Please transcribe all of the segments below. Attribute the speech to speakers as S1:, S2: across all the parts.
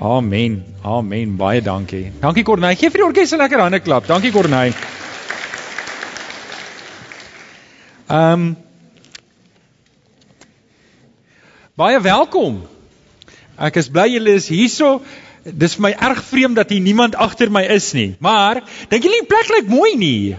S1: Amen. Amen. Baie dankie. Dankie Corneil. Geef vir die orkes 'n lekker hande klap. Dankie Corneil. Ehm um, Baie welkom. Ek is bly julle is hierso. Dis vir my erg vreemd dat hier niemand agter my is nie. Maar dink julle die plek lyk mooi nie?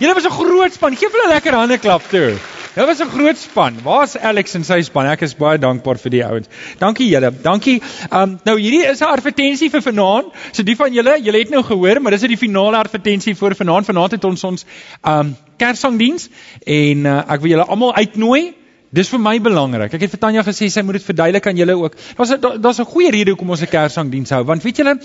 S1: Julle was 'n groot span. Geef hulle 'n lekker hande klap toe. Dit was 'n groot span. Waar's Alex en sy span? Ek is baie dankbaar vir die ouens. Dankie julle. Dankie. Um nou hierdie is 'n advertensie vir vanaand. So die van julle, julle het nou gehoor, maar dis is die finale advertensie vir vanaand. Vanaand het ons ons um Kerssangdiens en uh, ek wil julle almal uitnooi. Dis vir my belangrik. Ek het vir Tanya gesê sy moet dit verduidelik aan julle ook. Daar's daar's 'n goeie rede hoekom ons 'n Kerssangdiens hou, want weet julle,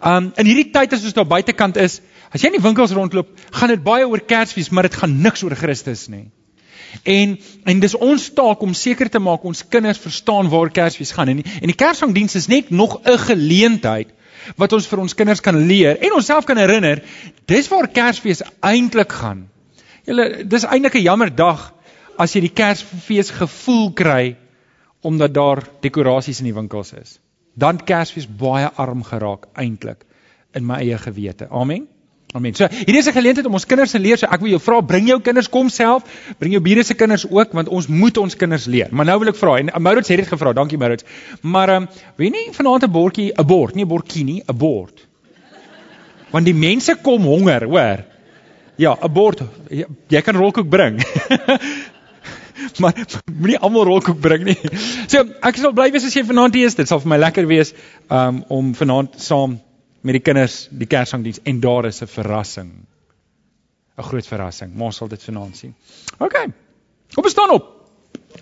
S1: um in hierdie tyd as ons daar buitekant is, as jy in die winkels rondloop, gaan dit baie oor Kersfees, maar dit gaan niks oor Christus nie. En en dis ons taak om seker te maak ons kinders verstaan waar Kersfees gaan en en die Kersangdiens is net nog 'n geleentheid wat ons vir ons kinders kan leer en onsself kan herinner dis waar Kersfees eintlik gaan. Julle dis eintlik 'n jammer dag as jy die Kersfees gevoel kry omdat daar dekorasies in die winkels is. Dan Kersfees baie arm geraak eintlik in my eie gewete. Amen. Amen. So, hierdie is 'n geleentheid om ons kinders te leer. So ek wil jou vra, bring jou kinders kom self, bring jou bure se kinders ook want ons moet ons kinders leer. Maar nou wil ek vra en Maurits het dit gevra. Dankie Maurits. Maar ehm um, weet nie vanaand 'n bordjie, 'n bord, nie 'n bordjie nie, 'n bord. Want die mense kom honger, hoor. Ja, 'n bord. Jy, jy kan rolkoek bring. maar moenie almal rolkoek bring nie. So, ek sal bly wees as jy vanaand hier is. Dit sal vir my lekker wees um, om vanaand saam met die kinders die Kersangdiens en daar is 'n verrassing. 'n Groot verrassing. Ons sal dit vanaand sien. OK. Kom ons staan op.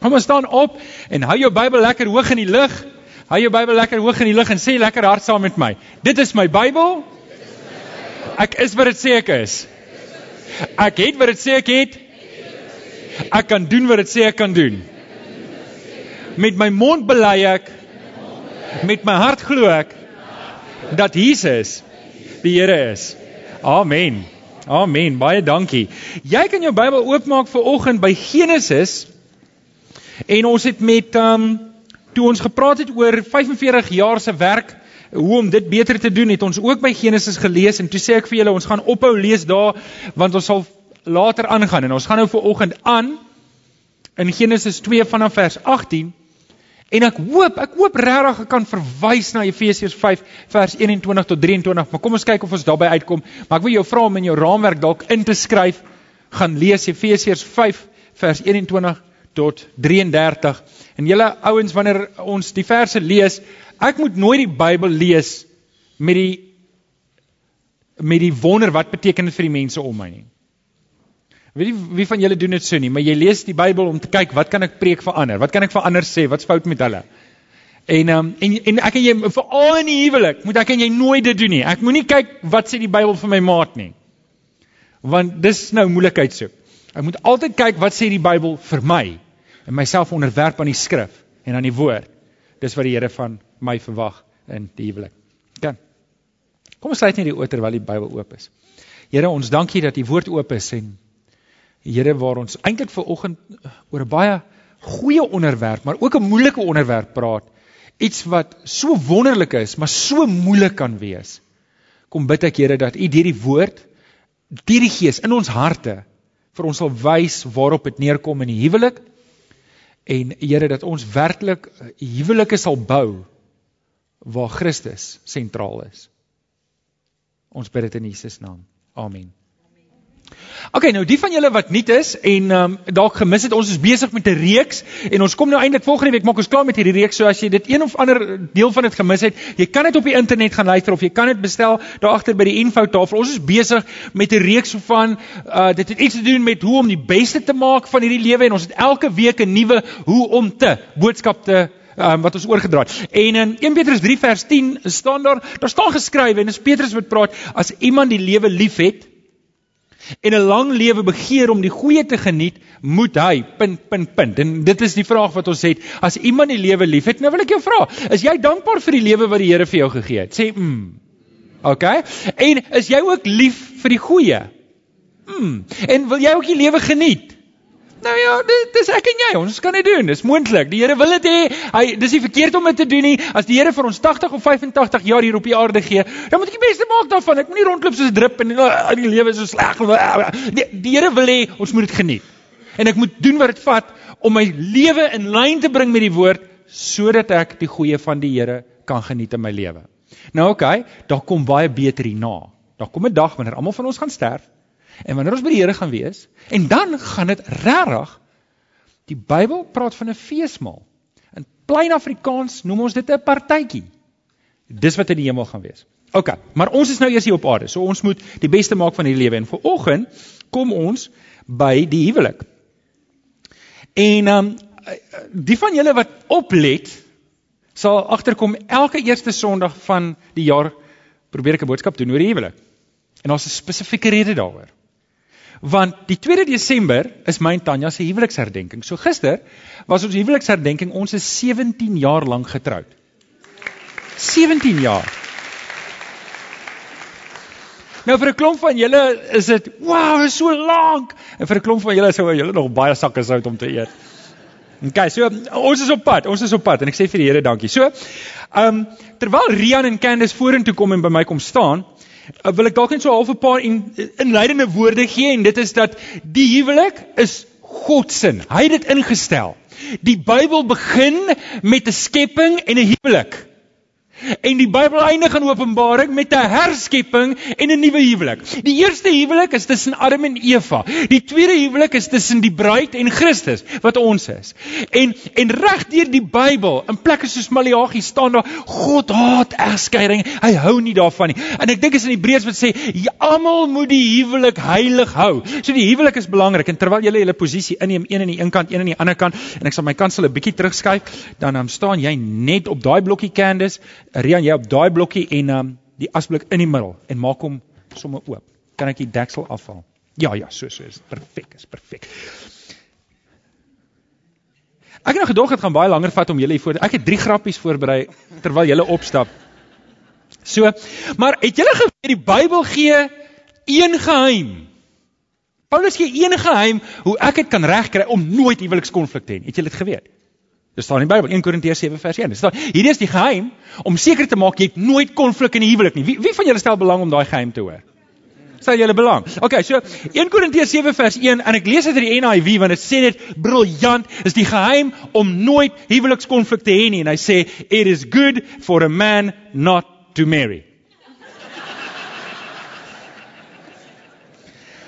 S1: Kom ons staan op en hou jou Bybel lekker hoog in die lug. Hou jou Bybel lekker hoog in die lug en sê lekker hard saam met my. Dit is my Bybel. Ek is wat dit sê ek is. Ek het wat dit sê ek het. Ek kan doen wat dit sê ek kan doen. Met my mond bely ek met my hart glo ek dat Jesus die Here is. Amen. Amen. Baie dankie. Jy kan jou Bybel oopmaak vir oggend by Genesis. En ons het met ehm um, toe ons gepraat het oor 45 jaar se werk, hoe om dit beter te doen, het ons ook by Genesis gelees en toe sê ek vir julle ons gaan ophou lees daar want ons sal later aangaan en ons gaan nou vir oggend aan in Genesis 2 vanaf vers 18 En ek hoop, ek hoop regtig ek kan verwys na Efesiërs 5 vers 21 tot 23, maar kom ons kyk of ons daarby uitkom. Maar ek wil jou vra om in jou raamwerk dalk in te skryf gaan lees Efesiërs 5 vers 21 tot 33. En julle ouens wanneer ons die verse lees, ek moet nooit die Bybel lees met die met die wonder wat beteken dit vir die mense om my nie. Weet jy wie van julle doen dit so nie, maar jy lees die Bybel om te kyk wat kan ek preek vir ander? Wat kan ek vir ander sê? Wat's fout met hulle? En um, en en ek en jy veral in die huwelik, moet ek en jy nooit dit doen nie. Ek moenie kyk wat sê die Bybel vir my maat nie. Want dis nou moeilikheid so. Ek moet altyd kyk wat sê die Bybel vir my en myself onderwerp aan die skrif en aan die woord. Dis wat die Here van my verwag in die huwelik. Kan. Kom ons sluit net die oor terwyl die Bybel oop is. Here, ons dankie dat die woord oop is en Here waar ons eintlik ver oggend oor 'n baie goeie onderwerp, maar ook 'n moeilike onderwerp praat. Iets wat so wonderlik is, maar so moeilik kan wees. Kom bid ek Here dat U deur die woord, deur die Gees in ons harte vir ons sal wys waarop dit neerkom in die huwelik en Here dat ons werklik huwelike sal bou waar Christus sentraal is. Ons bid dit in Jesus naam. Amen. Okay, nou die van julle wat nuut is en ehm um, dalk gemis het, ons is besig met 'n reeks en ons kom nou eintlik volgende week maak ons klaar met hierdie reeks. So as jy dit een of ander deel van dit gemis het, jy kan dit op die internet gaan luister of jy kan dit bestel daar agter by die info tafel. Ons is besig met 'n reeks van uh dit het iets te doen met hoe om die beste te maak van hierdie lewe en ons het elke week 'n nuwe hoe om te boodskap te um, wat ons oorgedra het. En in 1 Petrus 3 vers 10 staan daar, daar staan geskrywe en dis Petrus wat praat, as iemand die lewe liefhet, en 'n lang lewe begeer om die goeie te geniet, moet hy punt punt punt. En dit is die vraag wat ons het. As iemand die lewe liefhet, nou wil ek jou vra, is jy dankbaar vir die lewe wat die Here vir jou gegee het? Sê mm. OK? En is jy ook lief vir die goeie? Mm. En wil jy ook die lewe geniet? Nou ja, dit dis ek en jy. Ons kan dit doen. Dis moontlik. Die Here wil dit hê. Hy dis nie verkeerd om dit te doen nie. As die Here vir ons 80 of 85 jaar hier op die aarde gee, dan moet ek die beste maak daarvan. Ek moenie rondloop soos 'n drup en uh, die lewe so sleg. Die, die Here wil hê ons moet dit geniet. En ek moet doen wat dit vat om my lewe in lyn te bring met die woord sodat ek die goeie van die Here kan geniet in my lewe. Nou oké, okay, daar kom baie beter hierna. Daar kom 'n dag wanneer almal van ons gaan sterf en wanneer ons by die Here gaan wees en dan gaan dit regtig die Bybel praat van 'n feesmaal. In plain Afrikaans noem ons dit 'n partytjie. Dis wat in die hemel gaan wees. OK, maar ons is nou eers hier op aarde. So ons moet die beste maak van hierdie lewe en vanoggend kom ons by die huwelik. En ehm um, die van julle wat oplet sal agterkom elke eerste Sondag van die jaar probeer ek 'n boodskap doen oor die huwelik. En daar's 'n spesifieke rede daaroor. Want die 2 Desember is my en Tanya se huweliksherdenking. So gister was ons huweliksherdenking. Ons is 17 jaar lank getroud. 17 jaar. Nou vir 'n klomp van julle is dit, wow, is so lank. En vir 'n klomp van julle sou julle nog baie sakke sout om te eet. OK, so ons is op pad. Ons is op pad en ek sê vir die Here dankie. So, ehm um, terwyl Rian en Candice vorentoe kom en by my kom staan, wil ek dalk net so half 'n paar in, inleidende woorde gee en dit is dat die huwelik is God se. Hy het dit ingestel. Die Bybel begin met 'n skepping en 'n huwelik. En die Bybel eindig in Openbaring met 'n herskepping en 'n nuwe huwelik. Die eerste huwelik is tussen Adam en Eva. Die tweede huwelik is tussen die bruid en Christus wat ons is. En en reg deur die Bybel, in plekke soos Maleagi staan daar God haat egskeiding. Hy hou nie daarvan nie. En ek dink is in Hebreërs wat sê almal moet die huwelik heilig hou. So die huwelik is belangrik en terwyl julle julle posisie inneem, een aan die een kant, een aan die ander kant en ek sal my kansel 'n bietjie terugskuif, dan um, staan jy net op daai blokkie Candice Rian jy op daai blokkie en um die asblik in die middel en maak hom sommer oop. Kan ek die deksel afhaal? Ja ja, so so is perfek, is perfek. Ek het nou gedog dit gaan baie langer vat om julle hier voor. Ek het 3 grappies voorberei terwyl julle opstap. So, maar het julle geweet die Bybel gee een geheim? Paulus gee een geheim hoe ek dit kan regkry om nooit huwelikskonflik te hê. Het julle dit geweet? Dit staan in die Bybel 1 Korintiërs 7 vers 1. Dit staan hierdie is die geheim om seker te maak jy het nooit konflik in die huwelik nie. Wie wie van julle stel belang om daai geheim te hoor? Stel julle belang. Okay, so 1 Korintiërs 7 vers 1 en ek lees dit uit die NIV want dit sê dit briljant is die geheim om nooit huwelikskonflik te hê nie en hy sê it is good for a man not to marry.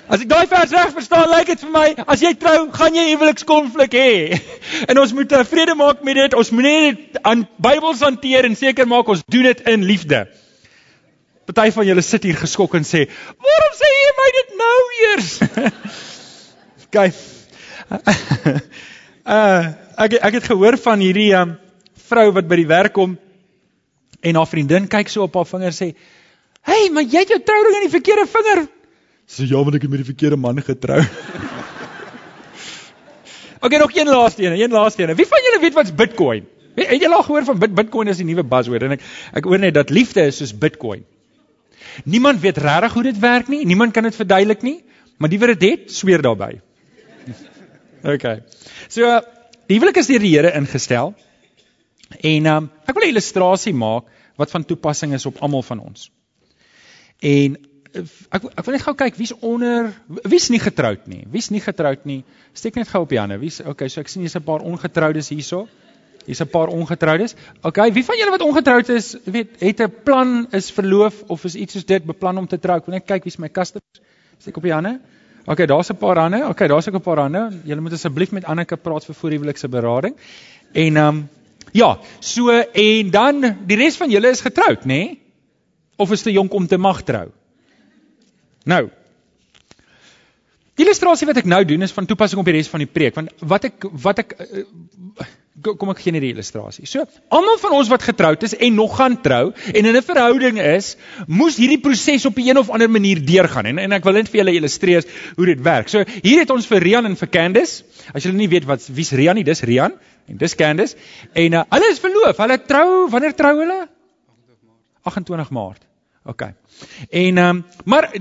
S1: As ek daai vers reg verstaan, lyk dit vir my as jy trou, gaan jy huwelikskonflik hê. En ons moet 'n eh, vrede maak met dit. Ons moet net aan Bybels hanteer en seker maak ons doen dit in liefde. Party van julle sit hier geskok en sê, "Waarom sê jy my dit nou eers?" Kyk. uh ek ek het gehoor van hierdie um, vrou wat by die werk kom en haar vriendin kyk so op haar vinger sê, "Hey, maar jy het jou trouring in die verkeerde vinger Sê ja, want ek het met die verkeerde man getrou. okay, nog een laaste een, een laaste een. Wie van julle weet wat's Bitcoin? Het julle al gehoor van Bit Bitcoin is die nuwe buzzword en ek ek hoor net dat liefde is soos Bitcoin. Niemand weet regtig hoe dit werk nie, niemand kan dit verduidelik nie, maar die wat dit het, sweer daarbey. okay. So, die huwelik is deur die Here ingestel. En um, ek wil 'n illustrasie maak wat van toepassing is op almal van ons. En ek ek wil net gou kyk wie's onder wie's nie getroud nie. Wie's nie getroud nie? Steek net gou op die hande. Wie's okay, so ek sien hier's 'n paar ongetroudes hierso. Hier's 'n paar ongetroudes. Okay, wie van julle wat ongetroud is, weet, het 'n plan, is verloof of is iets soos dit beplan om te trou? Ek wil net kyk wie's my customers. Steek op die hande. Okay, daar's 'n paar hande. Okay, daar's ook 'n paar hande. Julle moet asseblief met Anneke praat vir voorhuwelikse berading. En ehm um, ja, so en dan die res van julle is getroud, nê? Nee? Of is te jonk om te mag trou? Nou. Die illustrasie wat ek nou doen is van toepassing op die res van die preek, want wat ek wat ek uh, kom ek gee net die illustrasie. So, almal van ons wat getroud is en nog gaan trou en in 'n verhouding is, moes hierdie proses op 'n een of ander manier deurgaan en en ek wil net vir julle illustreer hoe dit werk. So, hier het ons vir Rian en vir Candice. As julle nie weet wat wie's Rian nie, dis Rian en dis Candice en uh, hulle is verloof. Hulle trou, wanneer trou hulle? 28 Maart. 28 Maart. OK. En ehm um, maar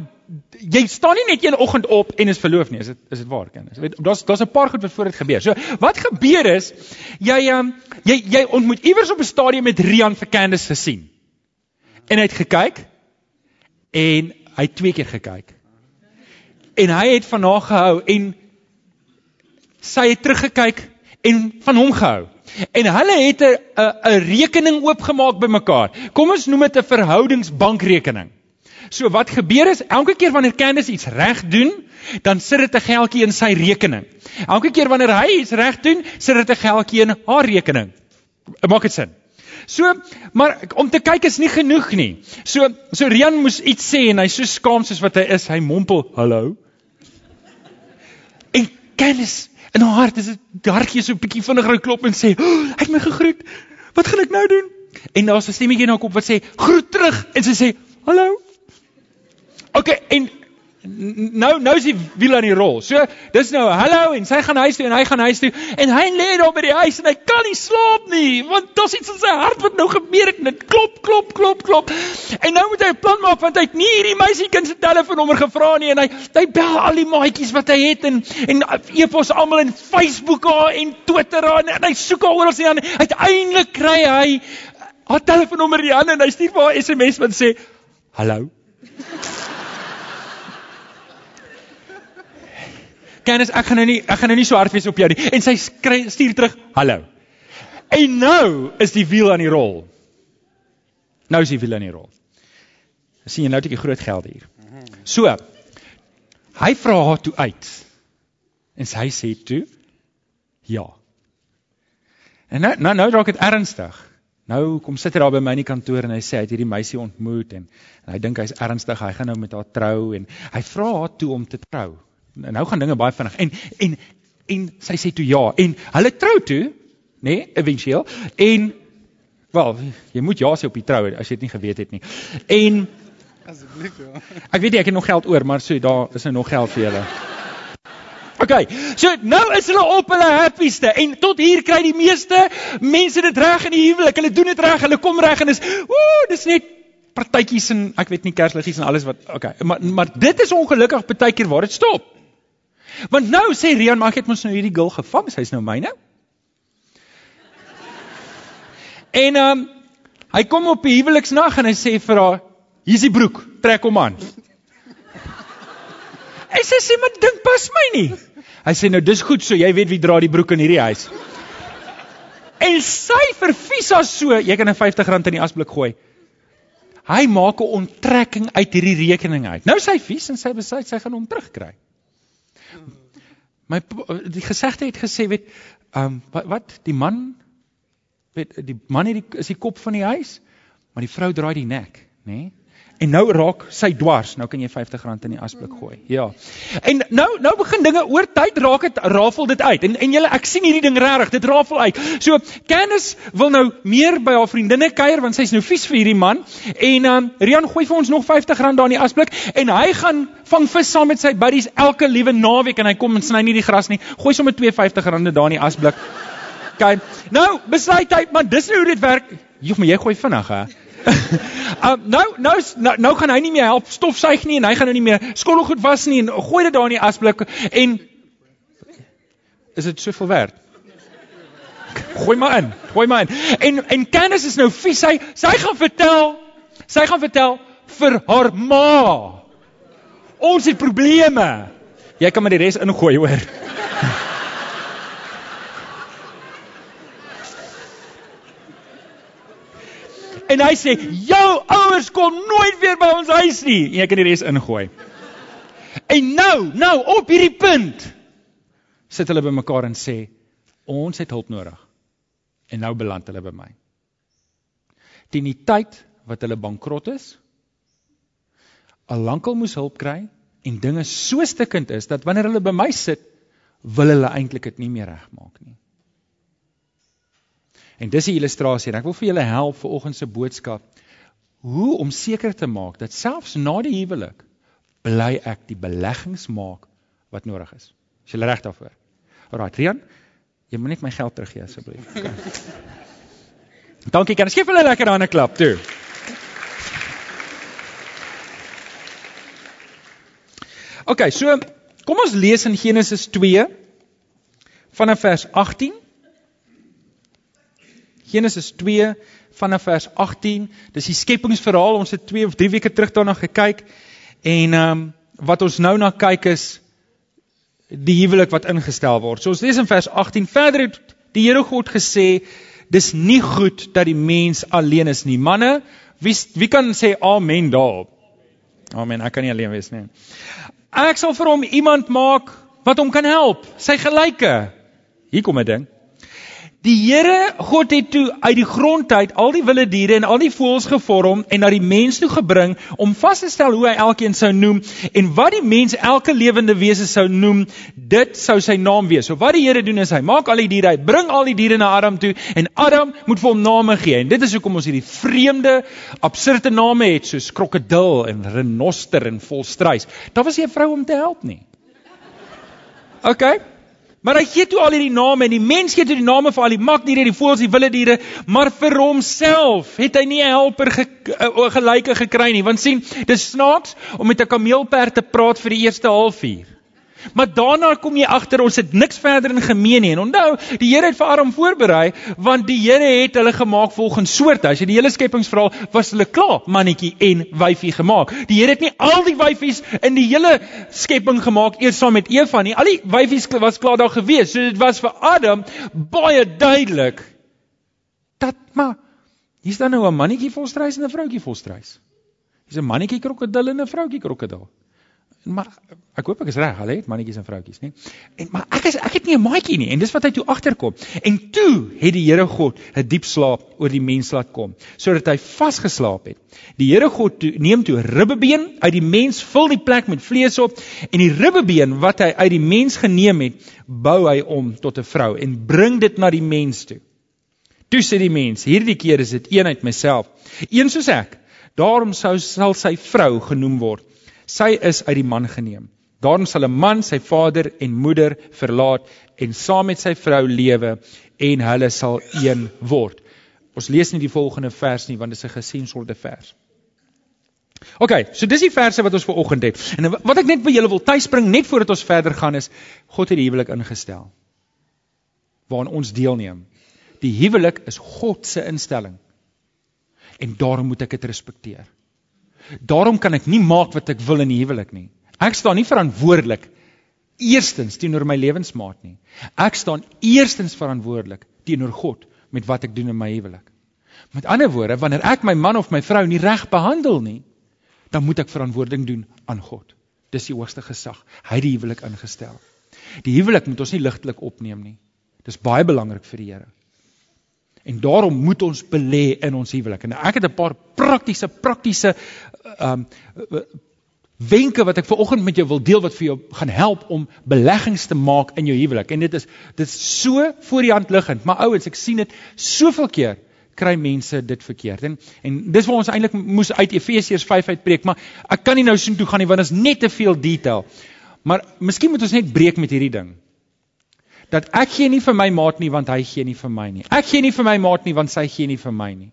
S1: jy staan nie net een oggend op en is verloof nie. Is dit is dit waar, kinders? Weet, daar's daar's 'n paar goed wat voor dit gebeur. So, wat gebeur is jy ehm um, jy jy ontmoet iewers op 'n stadium met Rian vir Candice gesien. En hy het gekyk en hy het twee keer gekyk. En hy het van haar gehou en sy het teruggekyk en van hom gehou. En hulle het 'n 'n rekening oopgemaak by mekaar. Kom ons noem dit 'n verhoudingsbankrekening. So wat gebeur is elke keer wanneer Candice iets reg doen, dan sit dit 'n geldjie in sy rekening. Elke keer wanneer hy iets reg doen, sit dit 'n geldjie in haar rekening. Maak dit sin? So, maar om te kyk is nie genoeg nie. So, so Rian moes iets sê en hy so skaam soos wat hy is, hy mompel, "Hallo." En Candice In haar hart is dit hartjie so 'n bietjie vinniger klop en sê, oh, "Hy het my gegroet. Wat gaan ek nou doen?" En daar's 'n stemmetjie in haar kop wat sê, "Groet terug." En sy sê, "Hallo." Okay, en nou nou is die wiel aan die rol. So dis nou hallo en sy gaan huis toe en hy gaan huis toe en hy lê daar by die huis en hy kan nie slaap nie want daar's iets in sy hart wat nou gebeur het en dit klop klop klop klop. En nou moet hy 'n plan maak want hy het nie hierdie meisiekind se telefoonnommer gevra nie en hy hy bel al die maatjies wat hy het en en e-pos almal in Facebook en Twitter en, en hy soek haar oral sien en uiteindelik kry hy haar telefoonnommer in die hand en hy stuur vir haar SMS wat sê hallo Kennis, ek gaan nou nie ek gaan nou nie so hard wees op jou nie. En sy skry stuur terug, "Hallo." En nou is die wiel aan die rol. Nou is die wiel aan die rol. Ek sien jy nou 'n bietjie groot geld hier. So. Hy vra haar toe uit. En sy sê toe, "Ja." En nou nou nou raak dit ernstig. Nou kom sit hy daar by my in die kantoor en hy sê hy het hierdie meisie ontmoet en, en hy dink hy's ernstig, hy gaan nou met haar trou en hy vra haar toe om te trou nou gaan dinge baie vinnig. En en en sy sê toe ja. En hulle trou toe nê nee, éventueel en wel jy moet ja sê op die troue as jy dit nie geweet het nie. En asseblief ja. ek weet jy ek het nog geld oor maar so daar is nou nog geld vir julle. OK so nou is hulle op hulle happieste. En tot hier kry die meeste mense dit reg in die huwelik. Hulle doen dit reg hulle kom reg en is ooh dis net partytjies en ek weet nie kersliggies en alles wat OK maar maar dit is ongelukkig partykeer waar dit stop Want nou sê Rian, maar ek het mos nou hierdie girl gevang, sy's nou myne. En ehm um, hy kom op die huweliksnag en hy sê vir haar, hier's die broek, trek hom aan. Hy sê sy maar dink pas my nie. Hy sê nou dis goed so, jy weet wie dra die broek in hierdie huis. En sy vervies haar so, jy kan 'n R50 in die asblik gooi. Hy maak 'n onttrekking uit hierdie rekening uit. Nou sy vies en sy besluit sy gaan hom terugkry. My die gesegde het gesê weet ehm um, wat wat die man weet die man het die is die kop van die huis, maar die vrou draai die nek, nê? Nee? En nou raak sy dwars. Nou kan jy R50 in die asblik gooi. Ja. En nou nou begin dinge oor tyd raak dit rafel dit uit. En en julle ek sien hierdie ding regtig, dit rafel uit. So Candice wil nou meer by haar vriendinne kuier want sy's nou vies vir hierdie man. En um Rian gooi vir ons nog R50 daar in die asblik en hy gaan vang vis saam met sy buddies elke liewe naweek en hy kom en sny nie die gras nie. Gooi sommer R250 daar in die asblik. Kyk. Nou besluit hy, maar dis nou hoe dit werk. Joh, maar jy gooi vinnig hè. um, nou, nou nou nou gaan hy nie meer help stofsuig nie en hy gaan nou nie meer skottelgoed was nie en gooi dit daar in die asblik en is dit soveel werd? Gooi maar in, gooi maar in. En en Candice is nou vies. Sy sy gaan vertel, sy gaan vertel vir haar ma. Ons het probleme. Jy kan maar die res ingooi hoor. En hy sê, "Jou ouers kom nooit weer by ons huis nie." En ek kan die res ingooi. En nou, nou op hierdie punt sit hulle bymekaar en sê, "Ons het hulp nodig." En nou beland hulle by my. Teen die tyd wat hulle bankrot is, al lankal moes hulp kry en dinge so stikkend is dat wanneer hulle by my sit, wil hulle eintlik dit nie meer regmaak nie. En dis die illustrasie en ek wil vir julle help vir oggend se boodskap. Hoe om seker te maak dat selfs na die huwelik bly ek die beleggings maak wat nodig is. Is jy reg daarvoor? Alraai, Rian, jy moet net my geld teruggee asseblief. Dankie kan. Skep hulle lekker aan 'n klap toe. OK, so kom ons lees in Genesis 2 vanaf vers 18 Genesis 2 vanaf vers 18. Dis die skepingsverhaal. Ons het 2 of 3 weke terug daarna gekyk. En ehm um, wat ons nou na kyk is die huwelik wat ingestel word. So ons lees in vers 18. Verder het die Here God gesê, dis nie goed dat die mens alleen is nie. Manne, wie wie kan sê amen daarop? Amen. Ek kan nie alleen wees nie. Ek sal vir hom iemand maak wat hom kan help, sy gelyke. Hier kom 'n ding. Die Here God het toe uit die grond uit al die wilde diere en al die voëls gevorm en na die mens toe gebring om vas te stel hoe hy elkeen sou noem en wat die mens elke lewende wese sou noem, dit sou sy naam wees. So wat die Here doen is hy maak al die diere, hy bring al die diere na Adam toe en Adam moet vir hom name gee. En dit is hoekom ons hierdie vreemde, absurde name het soos krokodil en renoster en volstruis. Daar was nie 'n vrou om te help nie. OK. Maar hy gee toe al hierdie name en die mens gee toe die name vir al die magdiere, die voëls, die wilde diere, maar vir homself het hy nie 'n helper ge, uh, gelyke gekry nie. Want sien, dis snaaks om met 'n kameelperd te praat vir die eerste halfuur. Maar daarna kom jy agter ons het niks verder in gemeen nie. En onthou, die Here het vir Adam voorberei want die Here het hulle gemaak volgens soorte. As jy die hele skepingsverhaal was hulle klaar mannetjie en wyfie gemaak. Die Here het nie al die wyfies in die hele skepping gemaak eers saam met Eva nie. Al die wyfies was klaar daar gewees. So dit was vir Adam baie duidelik dat maar hier's dan nou 'n mannetjie volstruis en 'n vroutjie volstruis. Hier's 'n mannetjie krokodil en 'n vroutjie krokodil maar ek hoop ek is reg, hulle het mannetjies en vroutjies, nê? En maar ek is ek het nie 'n maatjie nie en dis wat hy toe agterkom. En toe het die Here God 'n diep slaap oor die mens laat kom, sodat hy vasgeslaap het. Die Here God toe, neem toe ribbebeen uit die mens, vul die plek met vlees op en die ribbebeen wat hy uit die mens geneem het, bou hy om tot 'n vrou en bring dit na die mens toe. Toe sê die mens, hierdie keer is dit een uit myself, een soos ek. Daarom sou sal sy vrou genoem word sy is uit die man geneem. Daarom sal 'n man sy vader en moeder verlaat en saam met sy vrou lewe en hulle sal een word. Ons lees nie die volgende vers nie want dit is 'n gesensorde vers. OK, so dis die verse wat ons ver oggend het. En wat ek net by julle wil tuisbring net voordat ons verder gaan is God het die huwelik ingestel waarin ons deelneem. Die huwelik is God se instelling. En daarom moet ek dit respekteer. Daarom kan ek nie maak wat ek wil in die huwelik nie. Ek staan nie verantwoordelik eerstens teenoor my lewensmaat nie. Ek staan eerstens verantwoordelik teenoor God met wat ek doen in my huwelik. Met ander woorde, wanneer ek my man of my vrou nie reg behandel nie, dan moet ek verantwoording doen aan God. Dis die hoogste gesag. Hy het die huwelik ingestel. Die huwelik moet ons nie ligtelik opneem nie. Dis baie belangrik vir die Here. En daarom moet ons belê in ons huwelik. En ek het 'n paar praktiese praktiese um, wenke wat ek ver oggend met jou wil deel wat vir jou gaan help om beleggings te maak in jou huwelik. En dit is dit is so voor die hand liggend, maar ouens, ek sien dit soveel keer kry mense dit verkeerd. En en dis waar ons eintlik moes uit Efesiërs 5 uitbreek, maar ek kan nie nou so toe gaan nie want dit is net te veel detail. Maar miskien moet ons net breek met hierdie ding dat ek gee nie vir my maat nie want hy gee nie vir my nie. Ek gee nie vir my maat nie want sy gee nie vir my nie.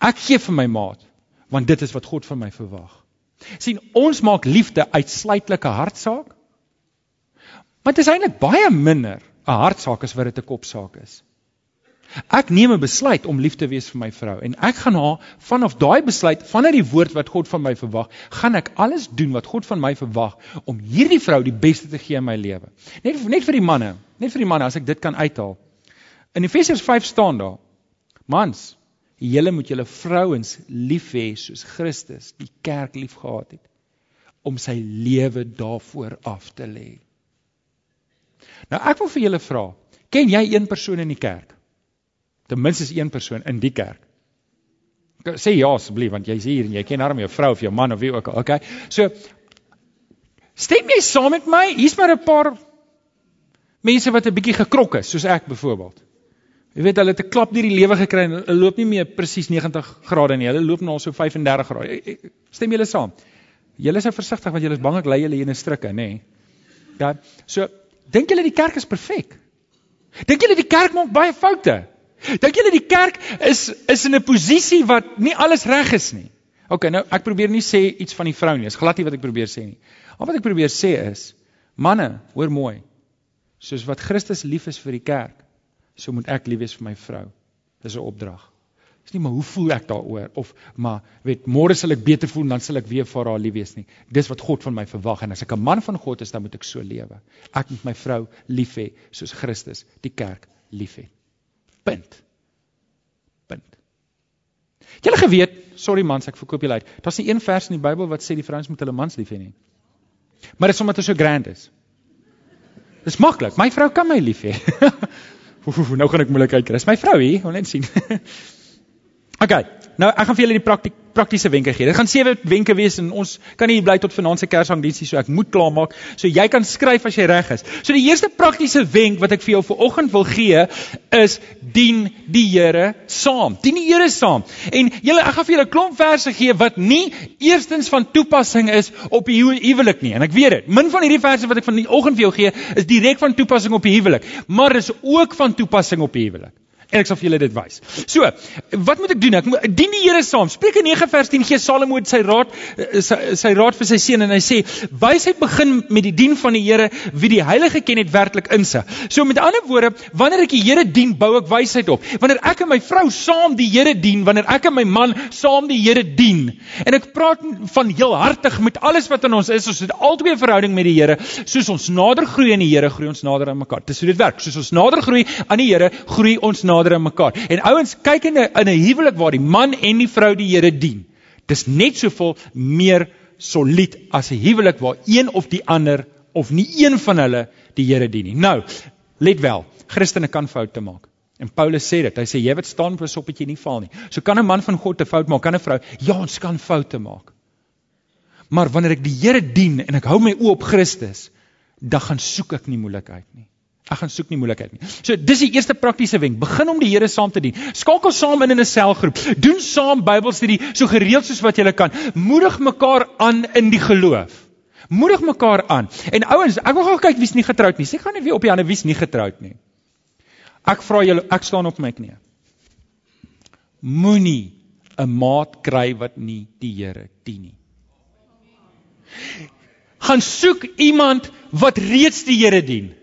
S1: Ek gee vir my maat want dit is wat God van my verwag. sien ons maak liefde uitsluitlike hartsaak. Maar dit is eintlik baie minder 'n hartsaak as wat dit 'n kopsaak is. Ek neem 'n besluit om lief te wees vir my vrou en ek gaan haar vanaf daai besluit vanuit die woord wat God van my verwag, gaan ek alles doen wat God van my verwag om hierdie vrou die beste te gee in my lewe. Net net vir die manne, net vir die manne as ek dit kan uithaal. In Efesiërs 5 staan daar: Mans, julle moet julle vrouens lief hê soos Christus die kerk liefgehad het om sy lewe daarvoor af te lê. Nou ek wil vir julle vra, ken jy een persoon in die kerk? ten minste een persoon in die kerk. Sê ja asseblief want jy's hier en jy ken arm jou vrou of jou man of wie ook al. Okay. So stem jy saam met my? Hier's maar 'n paar mense wat 'n bietjie gekrok is, soos ek byvoorbeeld. Jy weet hulle het 'n klap deur die lewe gekry en hulle loop nie meer presies 90 grade nie. Hulle loop nou so 35 grade. Stem julle saam? Julle is nou versigtig want julle is bang ek lei julle in 'n struike, nê? Nee. Ja. So dink julle die kerk is perfek? Dink julle die kerk maak baie foute? Dink julle die kerk is is in 'n posisie wat nie alles reg is nie. OK, nou ek probeer nie sê iets van die vrou nie. Dis glad nie wat ek probeer sê nie. Al wat ek probeer sê is, manne, hoor mooi. Soos wat Christus lief is vir die kerk, so moet ek lief wees vir my vrou. Dis 'n opdrag. Dis nie maar hoe voel ek daaroor of maar weet môre sal ek beter voel dan sal ek weer vir haar lief wees nie. Dis wat God van my verwag en as ek 'n man van God is, dan moet ek so lewe. Ek moet my vrou lief hê soos Christus die kerk liefhet. Punt. Punt. Julle geweet, sorry mans, ek verkoop julle uit. Daar's nie een vers in die Bybel wat sê die vrouens moet hulle mans lief hê nie. Maar dit is omdat dit so grand is. Dis maklik. My vrou kan my lief hê. nou gaan ek moeilikheid kry. Dis my vrou hier, wil net sien. okay. Nou ek gaan vir julle die praktiek praktiese wenke gee. Dit gaan sewe wenke wees en ons kan nie bly tot vanaand se Kersangdiensie so ek moet klaarmaak. So jy kan skryf as jy reg is. So die eerste praktiese wenk wat ek vir jou vanoggend wil gee is dien die Here saam. Dien die Here saam. En julle ek gaan vir julle 'n klomp verse gee wat nie eerstens van toepassing is op die huwelik nie. En ek weet dit. Min van hierdie verse wat ek vanoggend vir jou gee is direk van toepassing op die huwelik, maar is ook van toepassing op die huwelik en ek sal vir julle dit wys. So, wat moet ek doen? Ek moet dien die Here saam. Spreuke 9 vers 10 gee Salomo sy raad eh, sy, sy raad vir sy seun en hy sê: "Wysheid begin met die dien van die Here wie die heilige ken het werklik insig." So met ander woorde, wanneer ek die Here dien, bou ek wysheid op. Wanneer ek en my vrou saam die Here dien, wanneer ek en my man saam die Here dien, en ek praat van heel hartig met alles wat in ons is, ons het albei 'n verhouding met die Here, soos ons nader groei in die Here, groei ons nader aan mekaar. Dis hoe dit werk. Soos ons nader groei aan die Here, groei ons nader nader aan mekaar. En ouens, kyk in 'n in 'n huwelik waar die man en die vrou die Here dien. Dis net soveel meer solied as 'n huwelik waar een of die ander of nie een van hulle die Here dien nie. Nou, let wel, Christene kan foute maak. En Paulus sê dit. Hy sê jy wat staan pas op dat jy nie val nie. So kan 'n man van God 'n fout maak, kan 'n vrou? Ja, ons kan foute maak. Maar wanneer ek die Here dien en ek hou my oë op Christus, dan gaan soek ek nie moeilikheid nie. Ek gaan soek nie moeilikheid nie. So dis die eerste praktiese wenk. Begin om die Here saam te dien. Skakel saam in 'n selgroep. Doen saam Bybelstudie so gereeld soos wat jy kan. Moedig mekaar aan in die geloof. Moedig mekaar aan. En ouens, ek wil gou kyk wie's nie getroud nie. Sê gaan net weer op die hande wie's nie getroud nie. Ek vra julle, ek staan op my knieë. Moenie 'n maat kry wat nie die Here dien nie. Gaan soek iemand wat reeds die Here dien.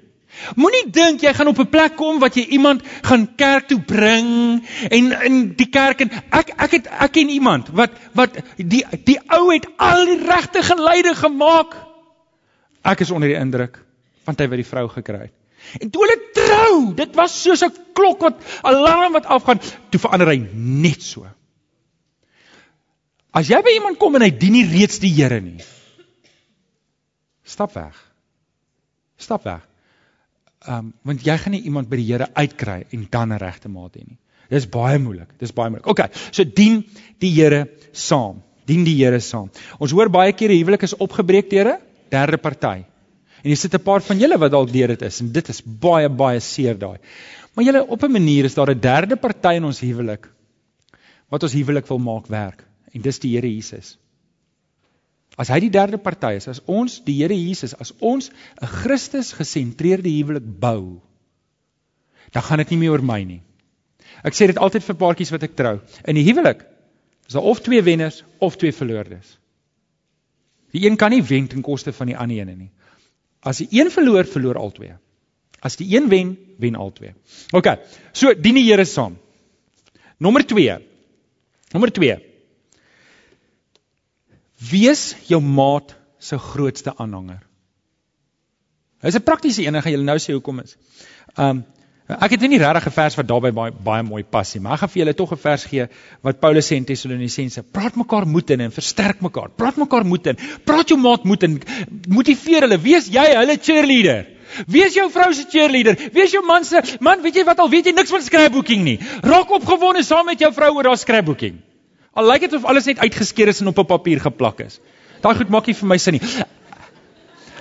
S1: Moenie dink jy gaan op 'n plek kom wat jy iemand gaan kerk toe bring en in die kerk en ek ek het ek ken iemand wat wat die die ou het al die regte geleide gemaak. Ek is onder die indruk van hy wat die vrou gekry het. En toe hulle trou, dit was soos 'n klok wat alarm wat afgaan, toe verander hy net so. As jy by iemand kom en hy dien nie reeds die Here nie. Stap weg. Stap weg. Ehm um, want jy gaan nie iemand by die Here uitkry en dan 'n regte maat hê nie. Dis baie moeilik. Dis baie moeilik. OK. So dien die Here saam. Dien die Here saam. Ons hoor baie keer 'n huwelik is opgebreek deur 'n derde party. En jy sit 'n paar van julle wat dalk deur dit is en dit is baie baie seer daai. Maar julle op 'n manier is daar 'n derde party in ons huwelik wat ons huwelik wil maak werk en dis die Here Jesus. As hy die derde party is, as ons die Here Jesus, as ons 'n Christus gesentreerde huwelik bou, dan gaan dit nie meer oor my nie. Ek sê dit altyd vir paartjies wat ek trou. In die huwelik is daar of twee wenners of twee verloordes. Die een kan nie wen ten koste van die ander een nie. As die een verloor, verloor albei. As die een wen, wen albei. OK. So dien die Here saam. Nommer 2. Nommer Wees jou maat se grootste aanhanger. Dis 'n praktiese een, gaan julle nou sê hoekom is. Um ek het nie regtig 'n vers wat daarbey baie baie mooi pas nie, maar ek gaan vir julle tog 'n vers gee wat Paulus sê in Tessalonisense. Praat mekaar moed in en versterk mekaar. Praat mekaar moed in. Praat jou maat moed in. Motiveer hulle. Wees jy hulle cheerleader. Wees jou vrou se cheerleader. Wees jou man se man, weet jy wat al weet jy niks van scrapbooking nie. Raak opgewonde saam met jou vrou oor haar scrapbooking. Al lyk dit of alles net uitgeskeer is en op 'n papier geplak is. Daai goed maak nie vir my sin nie.